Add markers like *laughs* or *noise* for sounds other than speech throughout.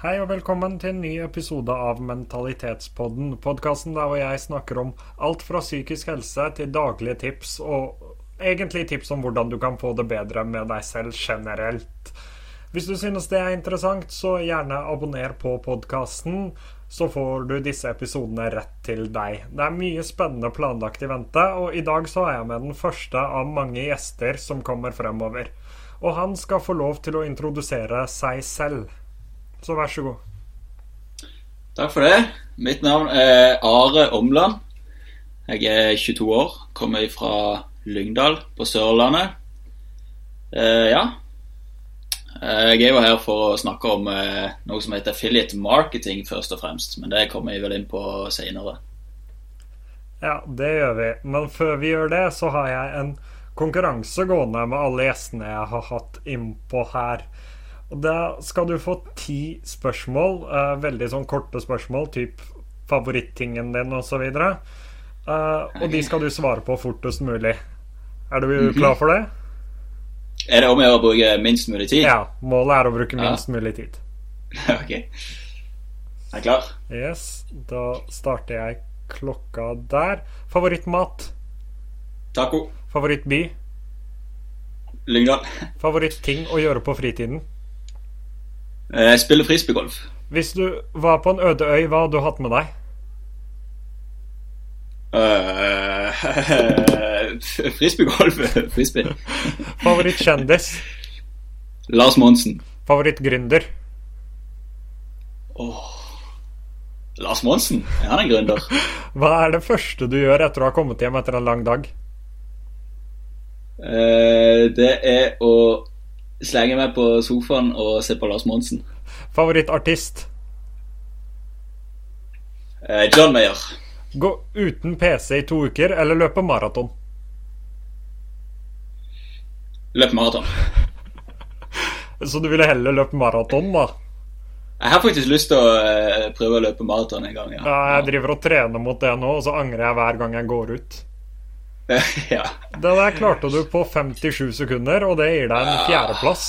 Hei og velkommen til en ny episode av Mentalitetspodden. Podkasten der hvor jeg snakker om alt fra psykisk helse til daglige tips, og egentlig tips om hvordan du kan få det bedre med deg selv generelt. Hvis du synes det er interessant, så gjerne abonner på podkasten, så får du disse episodene rett til deg. Det er mye spennende planlagt i vente, og i dag så er jeg med den første av mange gjester som kommer fremover. Og han skal få lov til å introdusere seg selv. Så vær så god. Takk for det. Mitt navn er Are Omland. Jeg er 22 år, kommer fra Lyngdal på Sørlandet. Eh, ja. Jeg er jo her for å snakke om eh, noe som heter affiliate marketing, først og fremst. Men det kommer jeg vel inn på seinere. Ja, det gjør vi. Men før vi gjør det, så har jeg en konkurranse gående med alle gjestene jeg har hatt innpå her. Og Da skal du få ti spørsmål, uh, veldig sånn korte spørsmål, typ favorittingen din osv. Uh, og de skal du svare på fortest mulig. Er du mm -hmm. klar for det? Er det om å bruke minst mulig tid? Ja. Målet er å bruke minst ja. mulig tid. *laughs* ok. Jeg er klar. Yes. Da starter jeg klokka der. Favorittmat? Taco. Favorittby? Lyngdal. Favorittting å gjøre på fritiden? Jeg spiller frisbeegolf. Hvis du var på en øde øy, hva hadde du hatt med deg? Uh, *laughs* frisbeegolf. Frisbee. Favorittkjendis? Lars Monsen. Favorittgründer? Oh. Lars Monsen? Er han en gründer? Hva er det første du gjør etter å ha kommet hjem etter en lang dag? Uh, det er å slenge meg på sofaen og se på Lars Monsen. Favorittartist? Eh, John Mayer. Gå uten PC i to uker eller løpe maraton? Løpe maraton. *laughs* Så du ville heller løpe maraton, da? Jeg har faktisk lyst til å uh, prøve å løpe maraton en gang. Ja. ja, jeg driver og trener mot det nå, og så angrer jeg hver gang jeg går ut. Ja. Det der klarte du på 57 sekunder, og det gir deg en fjerdeplass.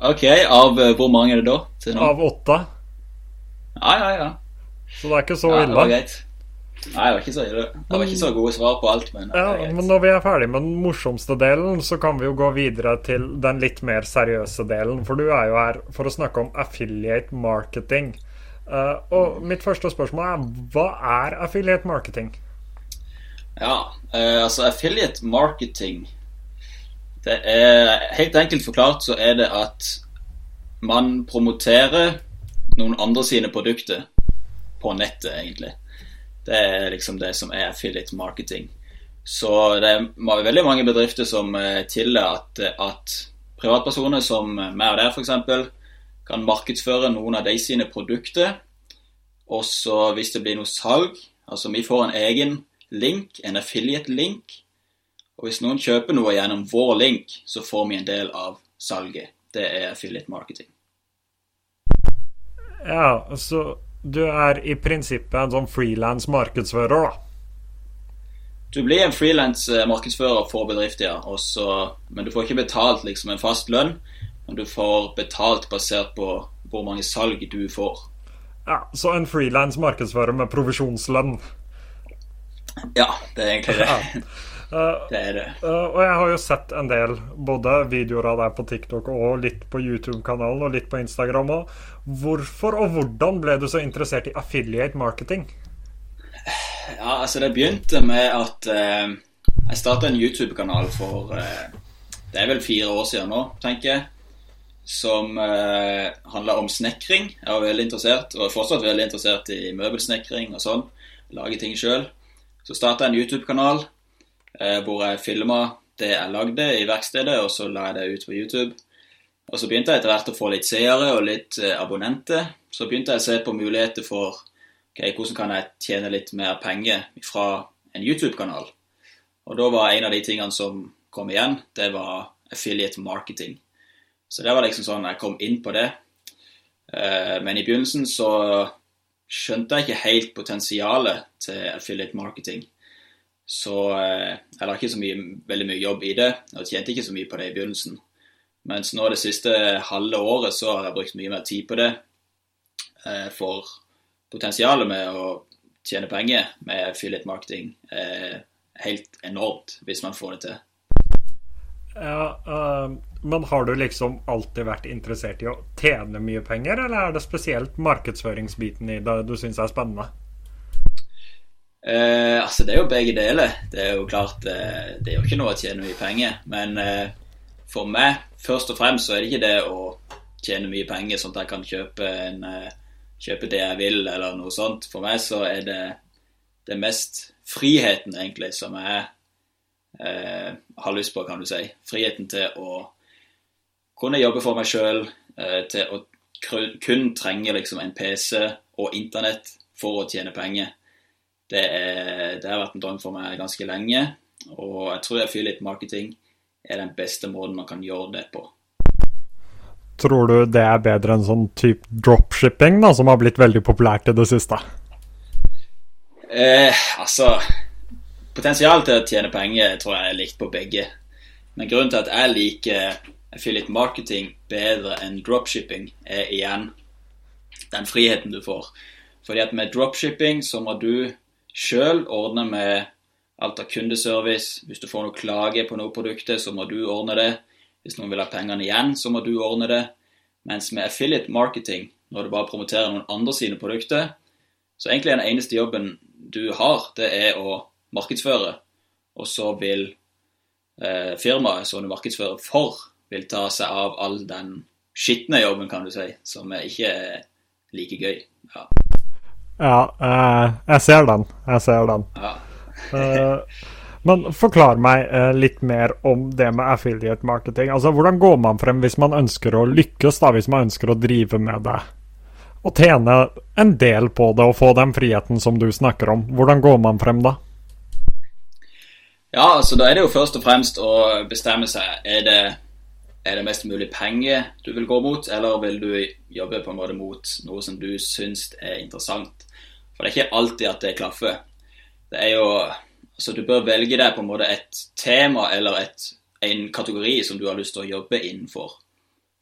Ok, av uh, hvor mange er det da? Av åtte. Ja, ja, ja. Så det er ikke så ja, ille. Det var greit. Nei, det var ikke så ille. Det var ikke så gode svar på alt, men Ja, men når vi er ferdig med den morsomste delen, så kan vi jo gå videre til den litt mer seriøse delen. For du er jo her for å snakke om affiliate marketing. Uh, og mitt første spørsmål er hva er affiliate marketing? Ja, eh, altså affiliate marketing Det er Helt enkelt forklart så er det at man promoterer noen andre sine produkter på nettet, egentlig. Det er liksom det som er affiliate marketing. Så det er veldig mange bedrifter som eh, tillater at, at privatpersoner som meg og deg f.eks. kan markedsføre noen av de sine produkter. Og så hvis det blir noe salg, altså vi får en egen link, en affiliate-link. Og hvis noen kjøper noe gjennom vår link, så får vi en del av salget. Det er affiliate marketing. Ja, så du er i prinsippet en sånn frilans markedsfører, da? Du blir en frilans eh, markedsfører for bedrifter, ja. Også, men du får ikke betalt liksom en fast lønn. Men du får betalt basert på hvor mange salg du får. Ja, Så en frilans markedsfører med provisjonslønn? Ja, det er egentlig det. Uh, *laughs* det er det. Uh, og jeg har jo sett en del både videoer av deg på TikTok og litt på YouTube-kanalen og litt på Instagram òg. Hvorfor og hvordan ble du så interessert i affiliate marketing? Ja, altså det begynte med at uh, jeg starta en YouTube-kanal for Det er vel fire år siden nå, tenker jeg. Som uh, handla om snekring. Jeg var veldig interessert, og er fortsatt veldig interessert i møbelsnekring og sånn. Lage ting sjøl. Så starta jeg en YouTube-kanal eh, hvor jeg filma det jeg lagde i verkstedet, og så la jeg det ut på YouTube. Og så begynte jeg etter hvert å få litt seere og litt eh, abonnenter. Så begynte jeg å se på muligheter for okay, hvordan kan jeg tjene litt mer penger fra en YouTube-kanal. Og da var en av de tingene som kom igjen, det var affiliate marketing. Så det var liksom sånn jeg kom inn på det. Eh, men i begynnelsen så skjønte jeg ikke helt potensialet til affiliate marketing. Så eh, jeg la ikke så mye, veldig mye jobb i det, og tjente ikke så mye på det i begynnelsen. Mens nå det siste halve året så har jeg brukt mye mer tid på det. eh, for potensialet med å tjene penger med affiliate marketing er helt enormt hvis man får det til. Ja, uh, Men har du liksom alltid vært interessert i å tjene mye penger, eller er det spesielt markedsføringsbiten i det du syns er spennende? Uh, altså Det er jo begge deler. Det er jo klart uh, det er jo ikke noe å tjene mye penger. Men for meg, først og fremst, så er det ikke det å tjene mye penger sånn at jeg kan kjøpe, en, kjøpe det jeg vil, eller noe sånt. For meg så er det det mest friheten, egentlig, som jeg eh, har lyst på, kan du si. Friheten til å kunne jobbe for meg sjøl, eh, til å kun trenge liksom en PC og internett for å tjene penger. Det, er, det, har vært en drøm for meg ganske lenge, og jeg tror affiliate marketing er den beste måten man kan gjøre det på. Tror du det er bedre enn sånn type dropshipping, da, som har blitt veldig populært i det siste? Eh, altså Potensialet til å tjene penger tror jeg er likt på begge. Men grunnen til at jeg liker affiliate marketing bedre enn dropshipping, er igjen den friheten du får. Fordi at med dropshipping så må du sjøl ordne med alt av kundeservice. Hvis du får noe klage på noe produkter, så må du ordne det. Hvis noen vil ha pengene igjen, så må du ordne det. Mens med affiliate marketing, når du bare promoterer noen andre sine produkter, så egentlig er den eneste jobben du har, det er å markedsføre. Og så vil eh, firmaet som du markedsfører for, vil ta seg av all den skitne jobben, kan du si, som er ikke er like gøy. Ja, ja eh, jeg ser den. Jeg ser den. Ja. eh, men forklar meg eh, litt mer om det med affiliate marketing. Altså, Hvordan går man frem hvis man ønsker å lykkes, da, hvis man ønsker å drive med det? Og tjene en del på det og få den friheten som du snakker om. Hvordan går man frem da? Ja, altså da er det jo først og fremst å bestemme seg er det, er det mest mulig penger du vil gå mot, eller vil du jobbe på en måte mot noe som du syns er interessant. For det er ikke alltid at det klaffer. Det er jo Altså du bør velge deg på en måte et tema eller et, en kategori som du har lyst til å jobbe innenfor.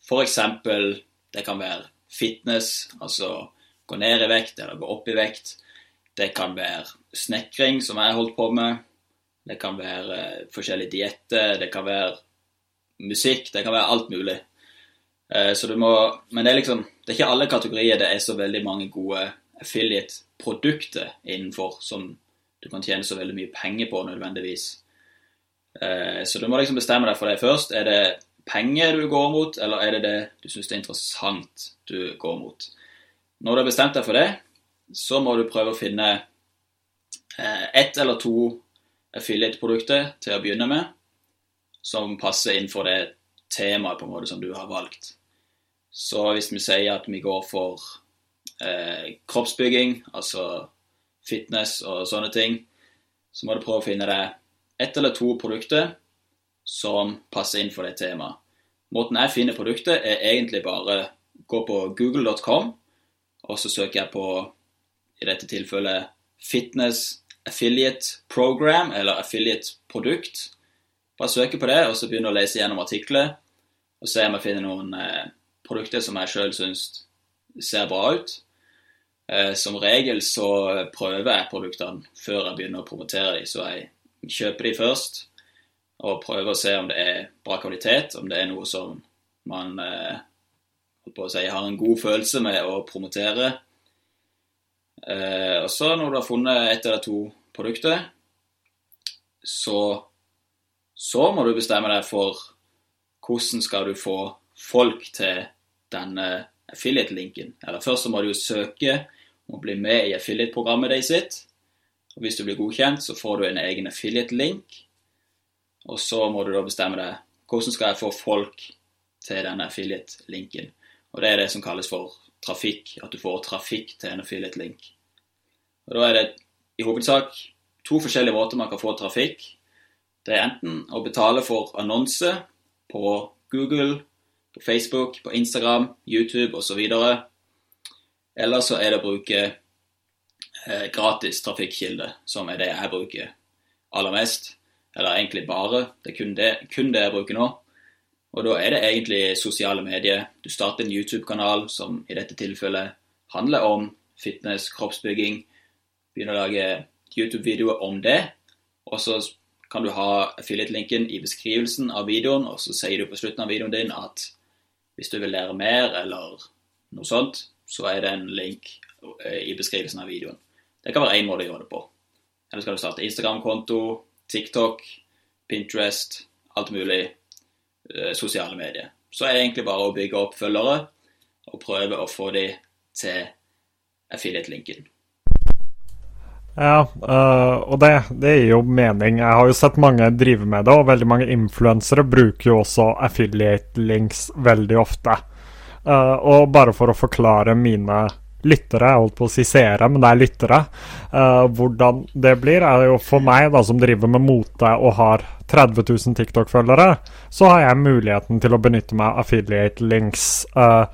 For eksempel, det kan være fitness, altså gå ned i vekt eller gå opp i vekt. Det kan være snekring, som jeg holdt på med. Det kan være eh, forskjellige dietter, det kan være musikk, det kan være alt mulig. Eh, så du må, men det er liksom Det er ikke alle kategorier det er så veldig mange gode affiliate-produkter innenfor som du kan tjene så veldig mye penger på nødvendigvis. Eh, så du må liksom bestemme deg for det først. Er det penger du går mot, eller er det det du syns er interessant du går mot? Når du har bestemt deg for det, så må du prøve å finne ett eller to affiliate-produkter til å begynne med, som passer innenfor det temaet på en måte som du har valgt. Så hvis vi sier at vi går for eh, kroppsbygging, altså fitness og sånne ting, så må du prøve å finne deg ett eller to produkter som passer inn for det temaet. Måten jeg finner produkter, er egentlig bare gå på google.com, og så søker jeg på, i dette tilfellet, fitness affiliate program eller affiliate produkt. Bare søke på det, og så begynne å lese gjennom artikler og se om jeg finner noen eh, produkter som jeg sjøl syns ser bra ut. Eh, som regel så prøver jeg produktene før jeg begynner å promotere dem, så jeg kjøper dem først og prøver å se om det er bra kvalitet, om det er noe som man eh, si, har en god følelse med å promotere. Eh, og så når du har funnet ett eller to produkter, så, så må du bestemme deg for hvordan skal du få folk til denne affiliate-linken. Eller først så må du jo søke om å bli med i affiliate-programmet deres sitt. Og hvis du blir godkjent, så får du en egen affiliate-link. Og så må du da bestemme deg hvordan skal jeg få folk til denne affiliate-linken. Og det er det som kalles for trafikk, at du får trafikk til en affiliate-link. Og Da er det i hovedsak to forskjellige måter man kan få trafikk. Det er enten å betale for annonse på Google, på Facebook, på Instagram, YouTube osv. Eller så er det å bruke eh, gratis trafikkilde, som er det jeg bruker aller mest. Eller egentlig bare. Det er kun det, kun det jeg bruker nå. Og da er det egentlig sosiale medier. Du starter en YouTube-kanal, som i dette tilfellet handler om fitness, kroppsbygging. Begynne å lage YouTube-videoer om det. Og så kan du ha affiliate-linken i beskrivelsen av videoen, og så sier du på slutten av videoen din at hvis du vil lære mer eller noe sånt, så er det en link eh, i beskrivelsen av videoen. Det kan være én måte å gjøre det på. Eller skal du starte Instagram-konto, TikTok, Pinterest, alt mulig eh, sosiale medier. Så er det egentlig bare å bygge opp følgere og prøve å få de til affiliate-linken. Ja, uh, og det, det, gir jo mening. Jeg har jo sett mange drive med det, og veldig mange influensere bruker jo også affiliate links veldig ofte. Uh, og bare for å forklare mine lyttere, jeg holdt på å si seere, men det er lyttere, uh, hvordan det blir, er jo for meg da som driver med mote og har 30 000 TikTok-følgere, så har jeg muligheten til å benytte meg av affiliate links. Uh,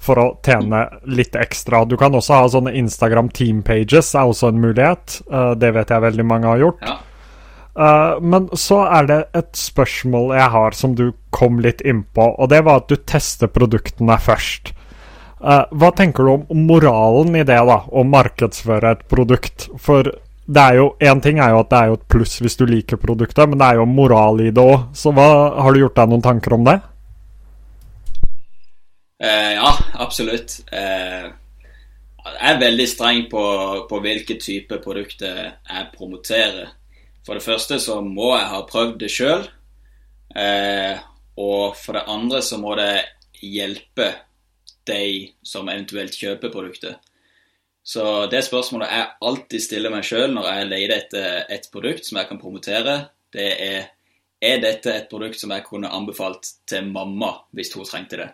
for å tjene litt ekstra. Du kan også ha sånne Instagram team pages, er også en mulighet. Uh, det vet jeg veldig mange har gjort. Ja. Uh, men så er det et spørsmål jeg har som du kom litt innpå, og det var at du tester produktene først. Uh, hva tenker du om moralen i det, da, å markedsføre et produkt? For det er jo, én ting er jo at det er jo et pluss hvis du liker produktet, men det er jo moral i det òg. Så hva, har du gjort deg noen tanker om det? Uh, ja, absolutt. Eh, jeg er veldig streng på, på hvilke type produkter jeg promoterer. For det første så må jeg ha prøvd det sjøl. Eh, og for det andre så må det hjelpe de som eventuelt kjøper produktet. Så det spørsmålet jeg alltid stiller meg sjøl når jeg leter etter et produkt som jeg kan promotere, det er er dette et produkt som jeg kunne anbefalt til mamma hvis hun trengte det.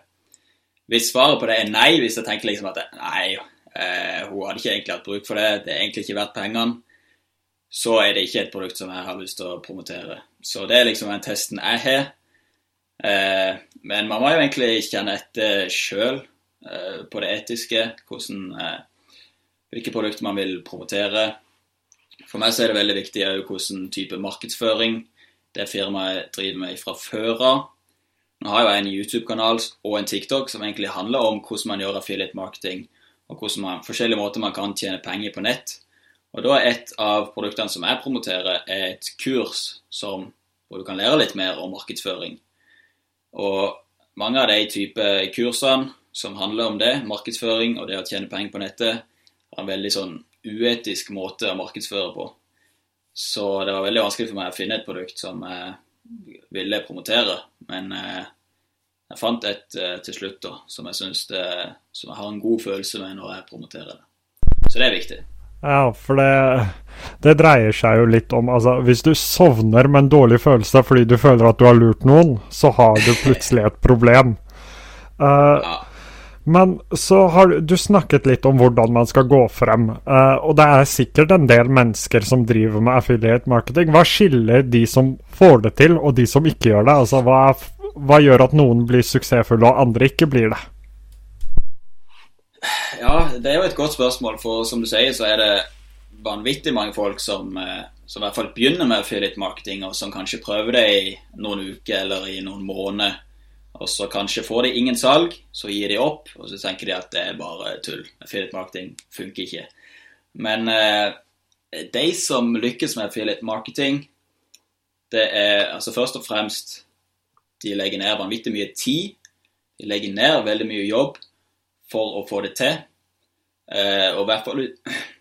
Hvis svaret på det er nei, hvis jeg tenker liksom at nei, eh, hun hadde ikke egentlig hatt bruk for det, det er egentlig ikke verdt pengene, så er det ikke et produkt som jeg har lyst til å promotere. Så det er liksom den testen jeg har. Eh, men man må jo egentlig kjenne etter sjøl eh, på det etiske, hvordan, eh, hvilke produkter man vil promotere. For meg så er det veldig viktig hvilken type markedsføring det firmaet driver med fra før av. Nå har jeg en YouTube-kanal og en TikTok som egentlig handler om hvordan man gjør affiliate marketing, og hvordan man, forskjellige måter man kan tjene penger på nett. Og da er Et av produktene som jeg promoterer, er et kurs som, hvor du kan lære litt mer om markedsføring. Og mange av de type kursene som handler om det, markedsføring og det å tjene penger på nettet, har en veldig sånn uetisk måte å markedsføre på. Så det var veldig vanskelig for meg å finne et produkt som jeg ville promotere. Men eh, jeg fant et eh, til slutt da, som jeg synes det, som jeg har en god følelse med når jeg promoterer det. Så det er viktig. Ja, for det, det dreier seg jo litt om altså, Hvis du sovner med en dårlig følelse fordi du føler at du har lurt noen, så har du plutselig et problem. Uh, ja. Men så har du snakket litt om hvordan man skal gå frem. Uh, og det er sikkert en del mennesker som driver med affiliate marketing. Hva skiller de som får det til, og de som ikke gjør det? Altså, hva, hva gjør at noen blir suksessfulle, og andre ikke blir det? Ja, det er jo et godt spørsmål. For som du sier, så er det vanvittig mange folk som, eh, som i hvert fall begynner med affiliate marketing, og som kanskje prøver det i noen uker eller i noen måneder og så kanskje får de ingen salg, så gir de opp, og så tenker de at det er bare tull. Affiliate marketing funker ikke. Men eh, de som lykkes med affiliate marketing, det er altså først og fremst De legger ned vanvittig mye tid. De legger ned veldig mye jobb for å få det til. Eh, og i hvert fall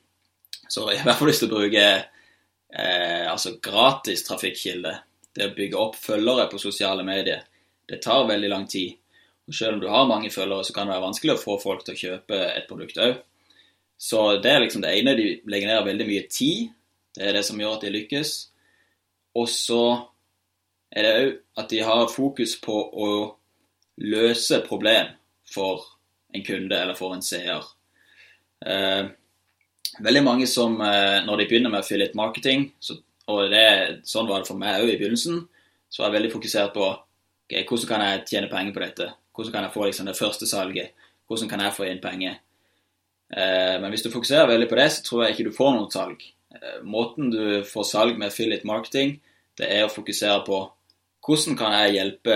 *clears throat* Sorry, i hvert fall lyst til å bruke eh, altså gratis trafikkilde. Det å bygge opp følgere på sosiale medier det tar veldig lang tid. Og Selv om du har mange følgere, så kan det være vanskelig å få folk til å kjøpe et produkt òg. Så det er liksom det ene. De legger ned veldig mye tid. Det er det som gjør at de lykkes. Og så er det òg at de har fokus på å løse problem for en kunde eller for en seer. Eh, veldig mange som eh, når de begynner med affiliate marketing, så, og det, sånn var det for meg òg i begynnelsen, så var jeg veldig fokusert på okay, hvordan kan jeg tjene penger på dette? Hvordan kan jeg få liksom, det første salget? Hvordan kan jeg få inn penger? Eh, men hvis du fokuserer veldig på det, så tror jeg ikke du får noe salg. Eh, måten du får salg med affiliate marketing, det er å fokusere på hvordan kan jeg hjelpe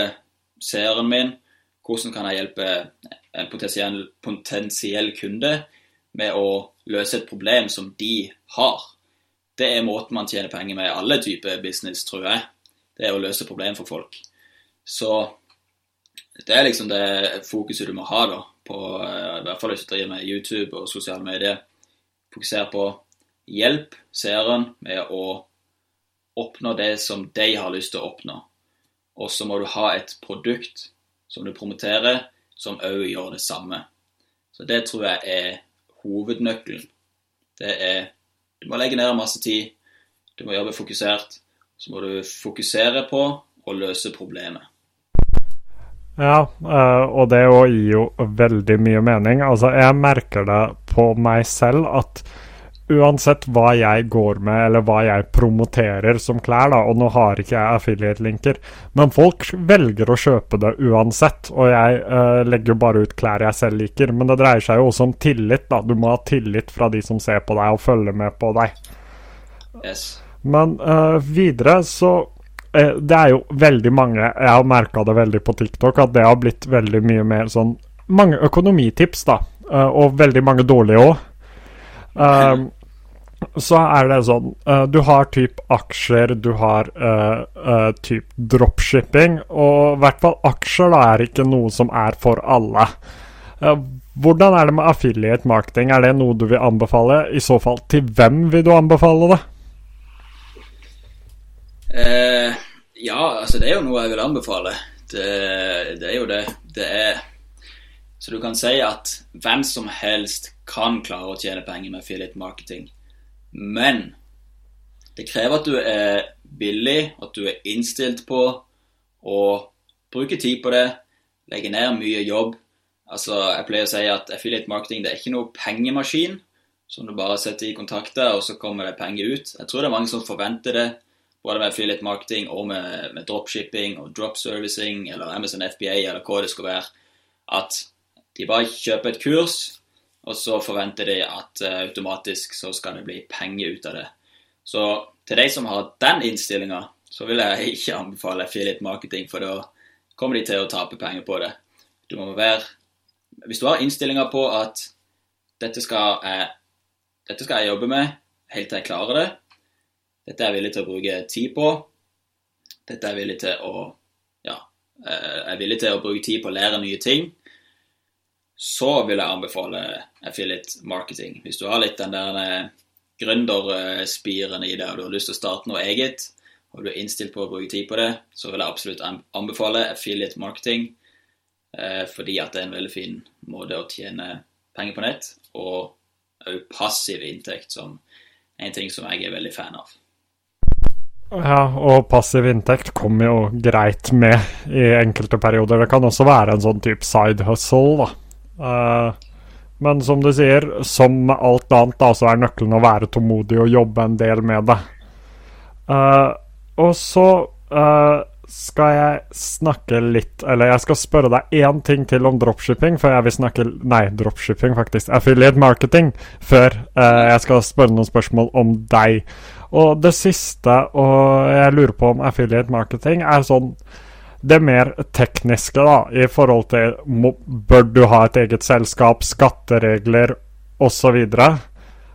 seeren min? Hvordan kan jeg hjelpe en potensiell, potensiell kunde med å løse et problem som de har. Det er måten man tjener penger med i alle typer business, tror jeg. Det er å løse problemer for folk. Så det er liksom det fokuset du må ha, da. På, eh, I hvert fall hvis du driver med YouTube og sosiale medier. Fokuser på hjelp seeren med å oppnå det som de har lyst til å oppnå. Og så må du ha et produkt som du promoterer, som òg gjør det samme. Så det tror jeg er hovednøkkelen. Det er Du må legge ned masse tid, du må jobbe fokusert. Så må du fokusere på å løse problemet. Ja, eh, og det gir jo veldig mye mening. Altså, jeg merker det på meg selv at uansett hva jeg går med, eller hva jeg promoterer som klær, da, og nå har ikke jeg affiliate-linker, men folk velger å kjøpe det uansett, og jeg uh, legger bare ut klær jeg selv liker. Men det dreier seg jo også om tillit, da. Du må ha tillit fra de som ser på deg og følger med på deg. Yes. Men uh, videre så Det er jo veldig mange Jeg har merka det veldig på TikTok, at det har blitt veldig mye mer sånn Mange økonomitips, da. og veldig mange dårlige òg. Um, så er det sånn uh, Du har typ aksjer, du har uh, uh, typ dropshipping, og i hvert fall aksjer da er ikke noe som er for alle. hvordan er det med affiliate marketing? Er det noe du vil anbefale? I så fall, til hvem vil du anbefale det? Ja, altså det er jo noe jeg vil anbefale. Det, det er jo det. Det er Så du kan si at hvem som helst kan klare å tjene penger med affiliate marketing. Men det krever at du er billig, at du er innstilt på å bruke tid på det, legge ned mye jobb. Altså, Jeg pleier å si at affiliate marketing det er ikke noe pengemaskin som du bare setter i kontakter, og så kommer det penger ut. Jeg tror det er mange som forventer det, både med affiliate marketing og med, med dropshipping og drop servicing eller Amazon FBA eller hva det skal være, at de bare kjøper et kurs, og så forventer de at uh, automatisk så skal det bli penger ut av det. Så til de som har den innstillinga, så vil jeg ikke anbefale affiliate marketing, for da kommer de til å tape penger på det. Du må være Hvis du har innstillinga på at dette skal, jeg, dette skal jeg jobbe med helt til jeg klarer det, dette er jeg villig til å bruke tid på, dette er jeg villig til å ja, eh, jeg er villig til å bruke tid på å lære nye ting, så vil jeg anbefale affiliate marketing. Hvis du har litt den der eh, gründerspiren i det, og du har lyst til å starte noe eget, og du er innstilt på å bruke tid på det, så vil jeg absolutt anbefale affiliate marketing. Eh, fordi at det er en veldig fin måte å tjene penger på nett, og òg passiv inntekt, som er en ting som jeg er veldig fan av. Ja, og passiv inntekt kommer jo greit med i enkelte perioder. Det kan også være en sånn type side hustle, da. Uh, men som du sier, som med alt annet, da, så er nøkkelen å være tålmodig og jobbe en del med det. Uh, og så uh, skal jeg snakke litt Eller jeg skal spørre deg én ting til om dropshipping før jeg vil snakke Nei, dropshipping, faktisk. Affiliate marketing. Før jeg skal spørre noen spørsmål om deg. Og det siste og jeg lurer på om affiliate marketing, er sånn det mer tekniske, da, i forhold til må, Bør du ha et eget selskap, skatteregler osv.? Uh, eh,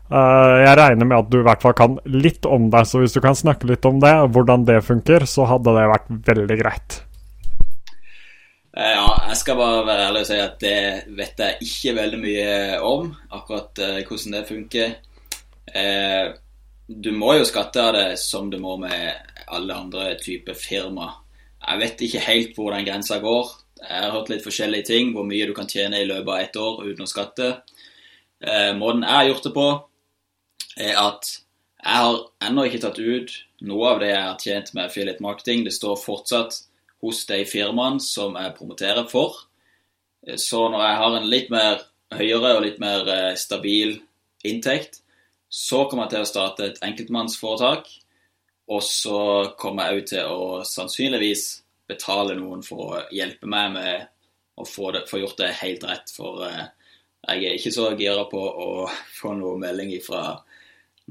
jeg regner med at du i hvert fall kan litt om det, så hvis du kan snakke litt om det, hvordan det funker, så hadde det vært veldig greit. Eh, ja, jeg skal bare være ærlig og si at det vet jeg ikke veldig mye om, akkurat uh, hvordan det funker. Du må jo skatte av det som du må med alle andre typer firma. Jeg vet ikke helt hvor den grensa går. Jeg har hørt litt forskjellige ting, hvor mye du kan tjene i løpet av ett år uten å skatte. Eh, måten jeg har gjort det på, er at jeg har ennå ikke tatt ut noe av det jeg har tjent med affiliate marketing. Det står fortsatt hos de firmaene som jeg promoterer for. Eh, så når jeg har en litt mer høyere og litt mer eh, stabil inntekt, så kommer jeg til å starte et enkeltmannsforetak og så kommer jeg òg til å sannsynligvis betale noen for å hjelpe meg med å få, det, få gjort det helt rett. For uh, jeg er ikke så gira på å *laughs* få noe melding fra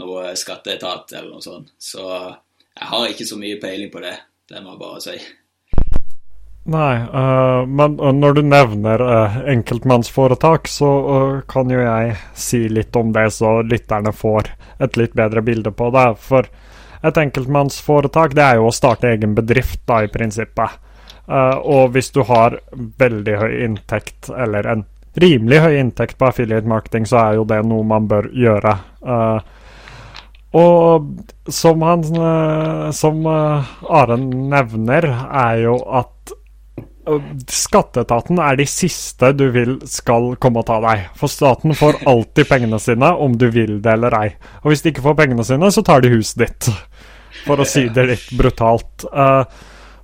noe skatteetat eller noe sånt. Så jeg har ikke så mye peiling på det. Det må jeg bare si. Nei, uh, men når du nevner uh, enkeltmannsforetak, så uh, kan jo jeg si litt om det, så lytterne får et litt bedre bilde på det. For et enkeltmannsforetak det er jo å starte egen bedrift, da, i prinsippet. og hvis du har veldig høy inntekt, eller en rimelig høy inntekt på affiliate marketing, så er jo det noe man bør gjøre. Og som, han, som Are nevner, er jo at Skatteetaten er de siste du vil skal komme og ta deg. For staten får alltid pengene sine, om du vil det eller ei. Og hvis de ikke får pengene sine, så tar de huset ditt. For å si *laughs* det litt brutalt.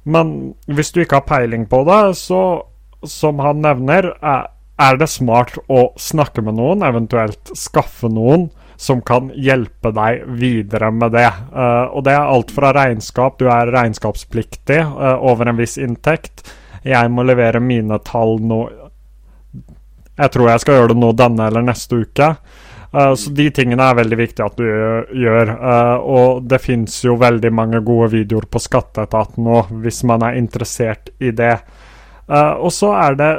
Men hvis du ikke har peiling på det, så, som han nevner, er, er det smart å snakke med noen, eventuelt skaffe noen som kan hjelpe deg videre med det. Uh, og det er alt fra regnskap, du er regnskapspliktig uh, over en viss inntekt jeg må levere mine tall nå Jeg tror jeg skal gjøre det nå denne eller neste uke. Uh, så de tingene er veldig viktig at du gjør. Uh, og det fins jo veldig mange gode videoer på Skatteetaten nå, hvis man er interessert i det. Uh, og så er det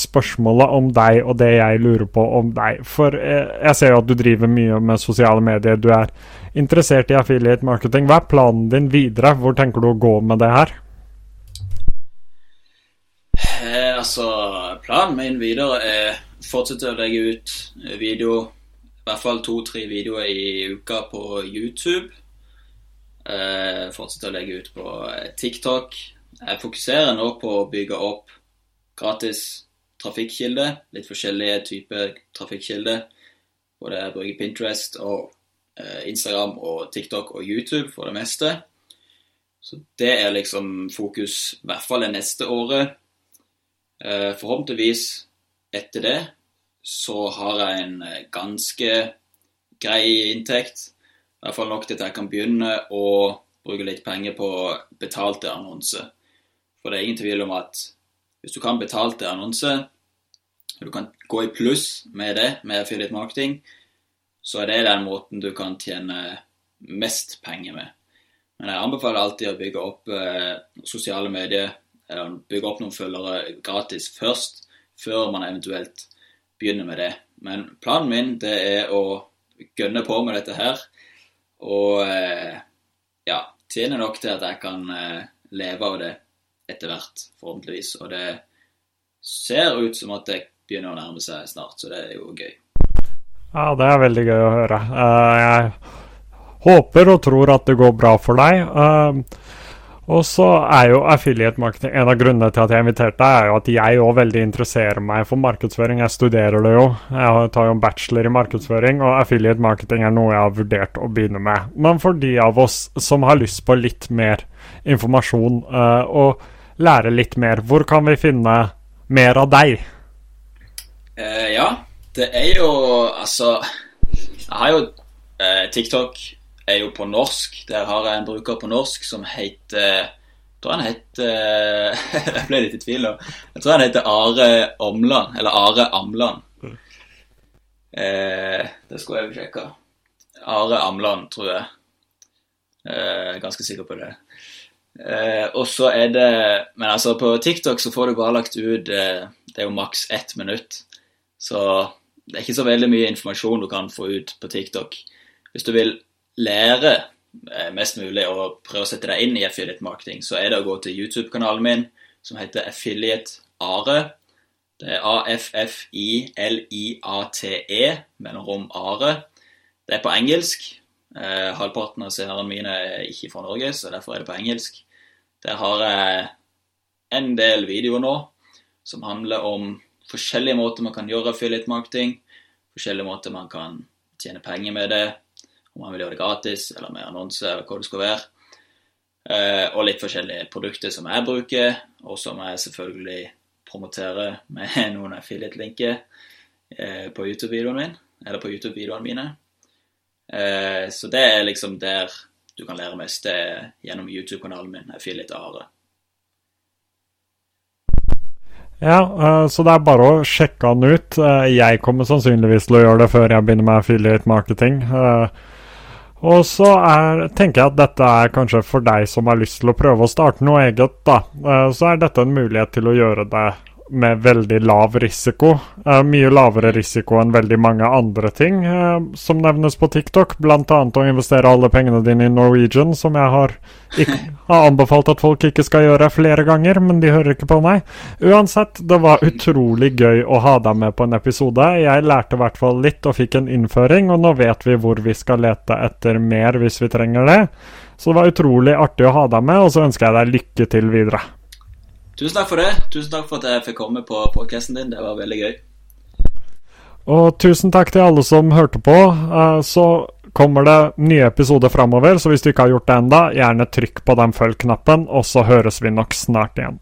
spørsmålet om deg og det jeg lurer på om deg. For jeg ser jo at du driver mye med sosiale medier. Du er interessert i affiliate marketing. Hva er planen din videre? Hvor tenker du å gå med det her? Eh, altså, planen min videre er fortsette å legge ut video, i hvert fall to-tre videoer i uka på YouTube. Eh, fortsette å legge ut på TikTok. Jeg fokuserer nå på å bygge opp gratis trafikkilde, Litt forskjellige typer trafikkilder. Både jeg bruker Pinterest og eh, Instagram og TikTok og YouTube for det meste. Så det er liksom fokus, i hvert fall det neste året. Eh, forhåpentligvis etter det så har jeg en eh, ganske grei inntekt. I hvert fall nok til at jeg kan begynne å bruke litt penger på betalte annonser. For det er ingen tvil om at hvis du kan betalte annonser, og du kan gå i pluss med det, med affiliate marketing, så er det den måten du kan tjene mest penger med. Men jeg anbefaler alltid å bygge opp eh, sosiale medier eller bygge opp noen følgere gratis først, før man eventuelt begynner med det. Men planen min det er å gønne på med dette her. Og eh, ja, tjene nok til at jeg kan eh, leve av det etter hvert, forhåpentligvis. Og det ser ut som at det begynner å nærme seg snart, så det er jo gøy. Ja, det er veldig gøy å høre. Uh, jeg håper og tror at det går bra for deg. Uh, og så er jo affiliate marketing En av grunnene til at jeg inviterte deg, er jo at jeg òg veldig interesserer meg for markedsføring. Jeg studerer det jo. Jeg tar jo en bachelor i markedsføring, og affiliate marketing er noe jeg har vurdert å begynne med. Men for de av oss som har lyst på litt mer informasjon uh, og lære litt mer, hvor kan vi finne mer av deg? Uh, ja, det er jo Altså, jeg har jo uh, TikTok er jo på norsk. Der har jeg en bruker på norsk som heter Jeg tror han heter *laughs* Jeg ble litt i tvil nå. Jeg tror han heter Are Omland. Eller Are Amland. Mm. Eh, det skulle jeg jo sjekke. Are Amland, tror jeg. Eh, ganske sikker på det. Eh, og så er det Men altså, på TikTok så får du bare lagt ut eh, Det er jo maks ett minutt. Så det er ikke så veldig mye informasjon du kan få ut på TikTok. Hvis du vil lære eh, mest mulig og prøve å sette deg inn i affiliate marketing, så er det å gå til YouTube-kanalen min som heter Affiliate Are. Det er A-F-F-I-L-I-A-T-E, mellomrom Are. Det er på engelsk. Eh, halvparten av seerne mine er ikke fra Norge, så derfor er det på engelsk. Der har jeg en del videoer nå som handler om forskjellige måter man kan gjøre affiliate marketing, forskjellige måter man kan tjene penger med det, om man vil gjøre det gratis eller med annonse, eller hva det skal være. Eh, og litt forskjellige produkter som jeg bruker, og som jeg selvfølgelig promoterer med *laughs* noen affiliate-linker eh, på YouTube-videoene mine. Eh, så det er liksom der du kan lære mest, det gjennom YouTube-kanalen min, Affiliate Are. Ja, uh, så det er bare å sjekke han ut. Uh, jeg kommer sannsynligvis til å gjøre det før jeg begynner med affiliate marketing. Uh, Og så er, tenker jeg at dette er kanskje for deg som har lyst til å prøve å starte noe eget, da. Eh, så er dette en mulighet til å gjøre det med veldig lav risiko. Uh, mye lavere risiko enn veldig mange andre ting uh, som nevnes på TikTok, bl.a. å investere alle pengene dine i Norwegian, som jeg har, ikke, *laughs* har, anbefalt at folk ikke skal gjøre flere ganger, men de hører ikke på meg. Uansett, det var utrolig gøy å ha deg med på en episode. Jeg lærte i hvert fall litt og fikk en innføring, og nå vet vi hvor vi skal lete etter mer hvis vi trenger det. Så det var utrolig artig å ha deg med, og så ønsker jeg deg lykke til videre. Tusen takk for det. Tusen takk for at jeg fikk komme på podkasten din. Det var veldig gøy. Og tusen takk til alle som hørte på. Eh, så kommer det nye episoder framover, så hvis du ikke har gjort det enda, gjerne trykk på den følg-knappen, og så høres vi nok snart igjen.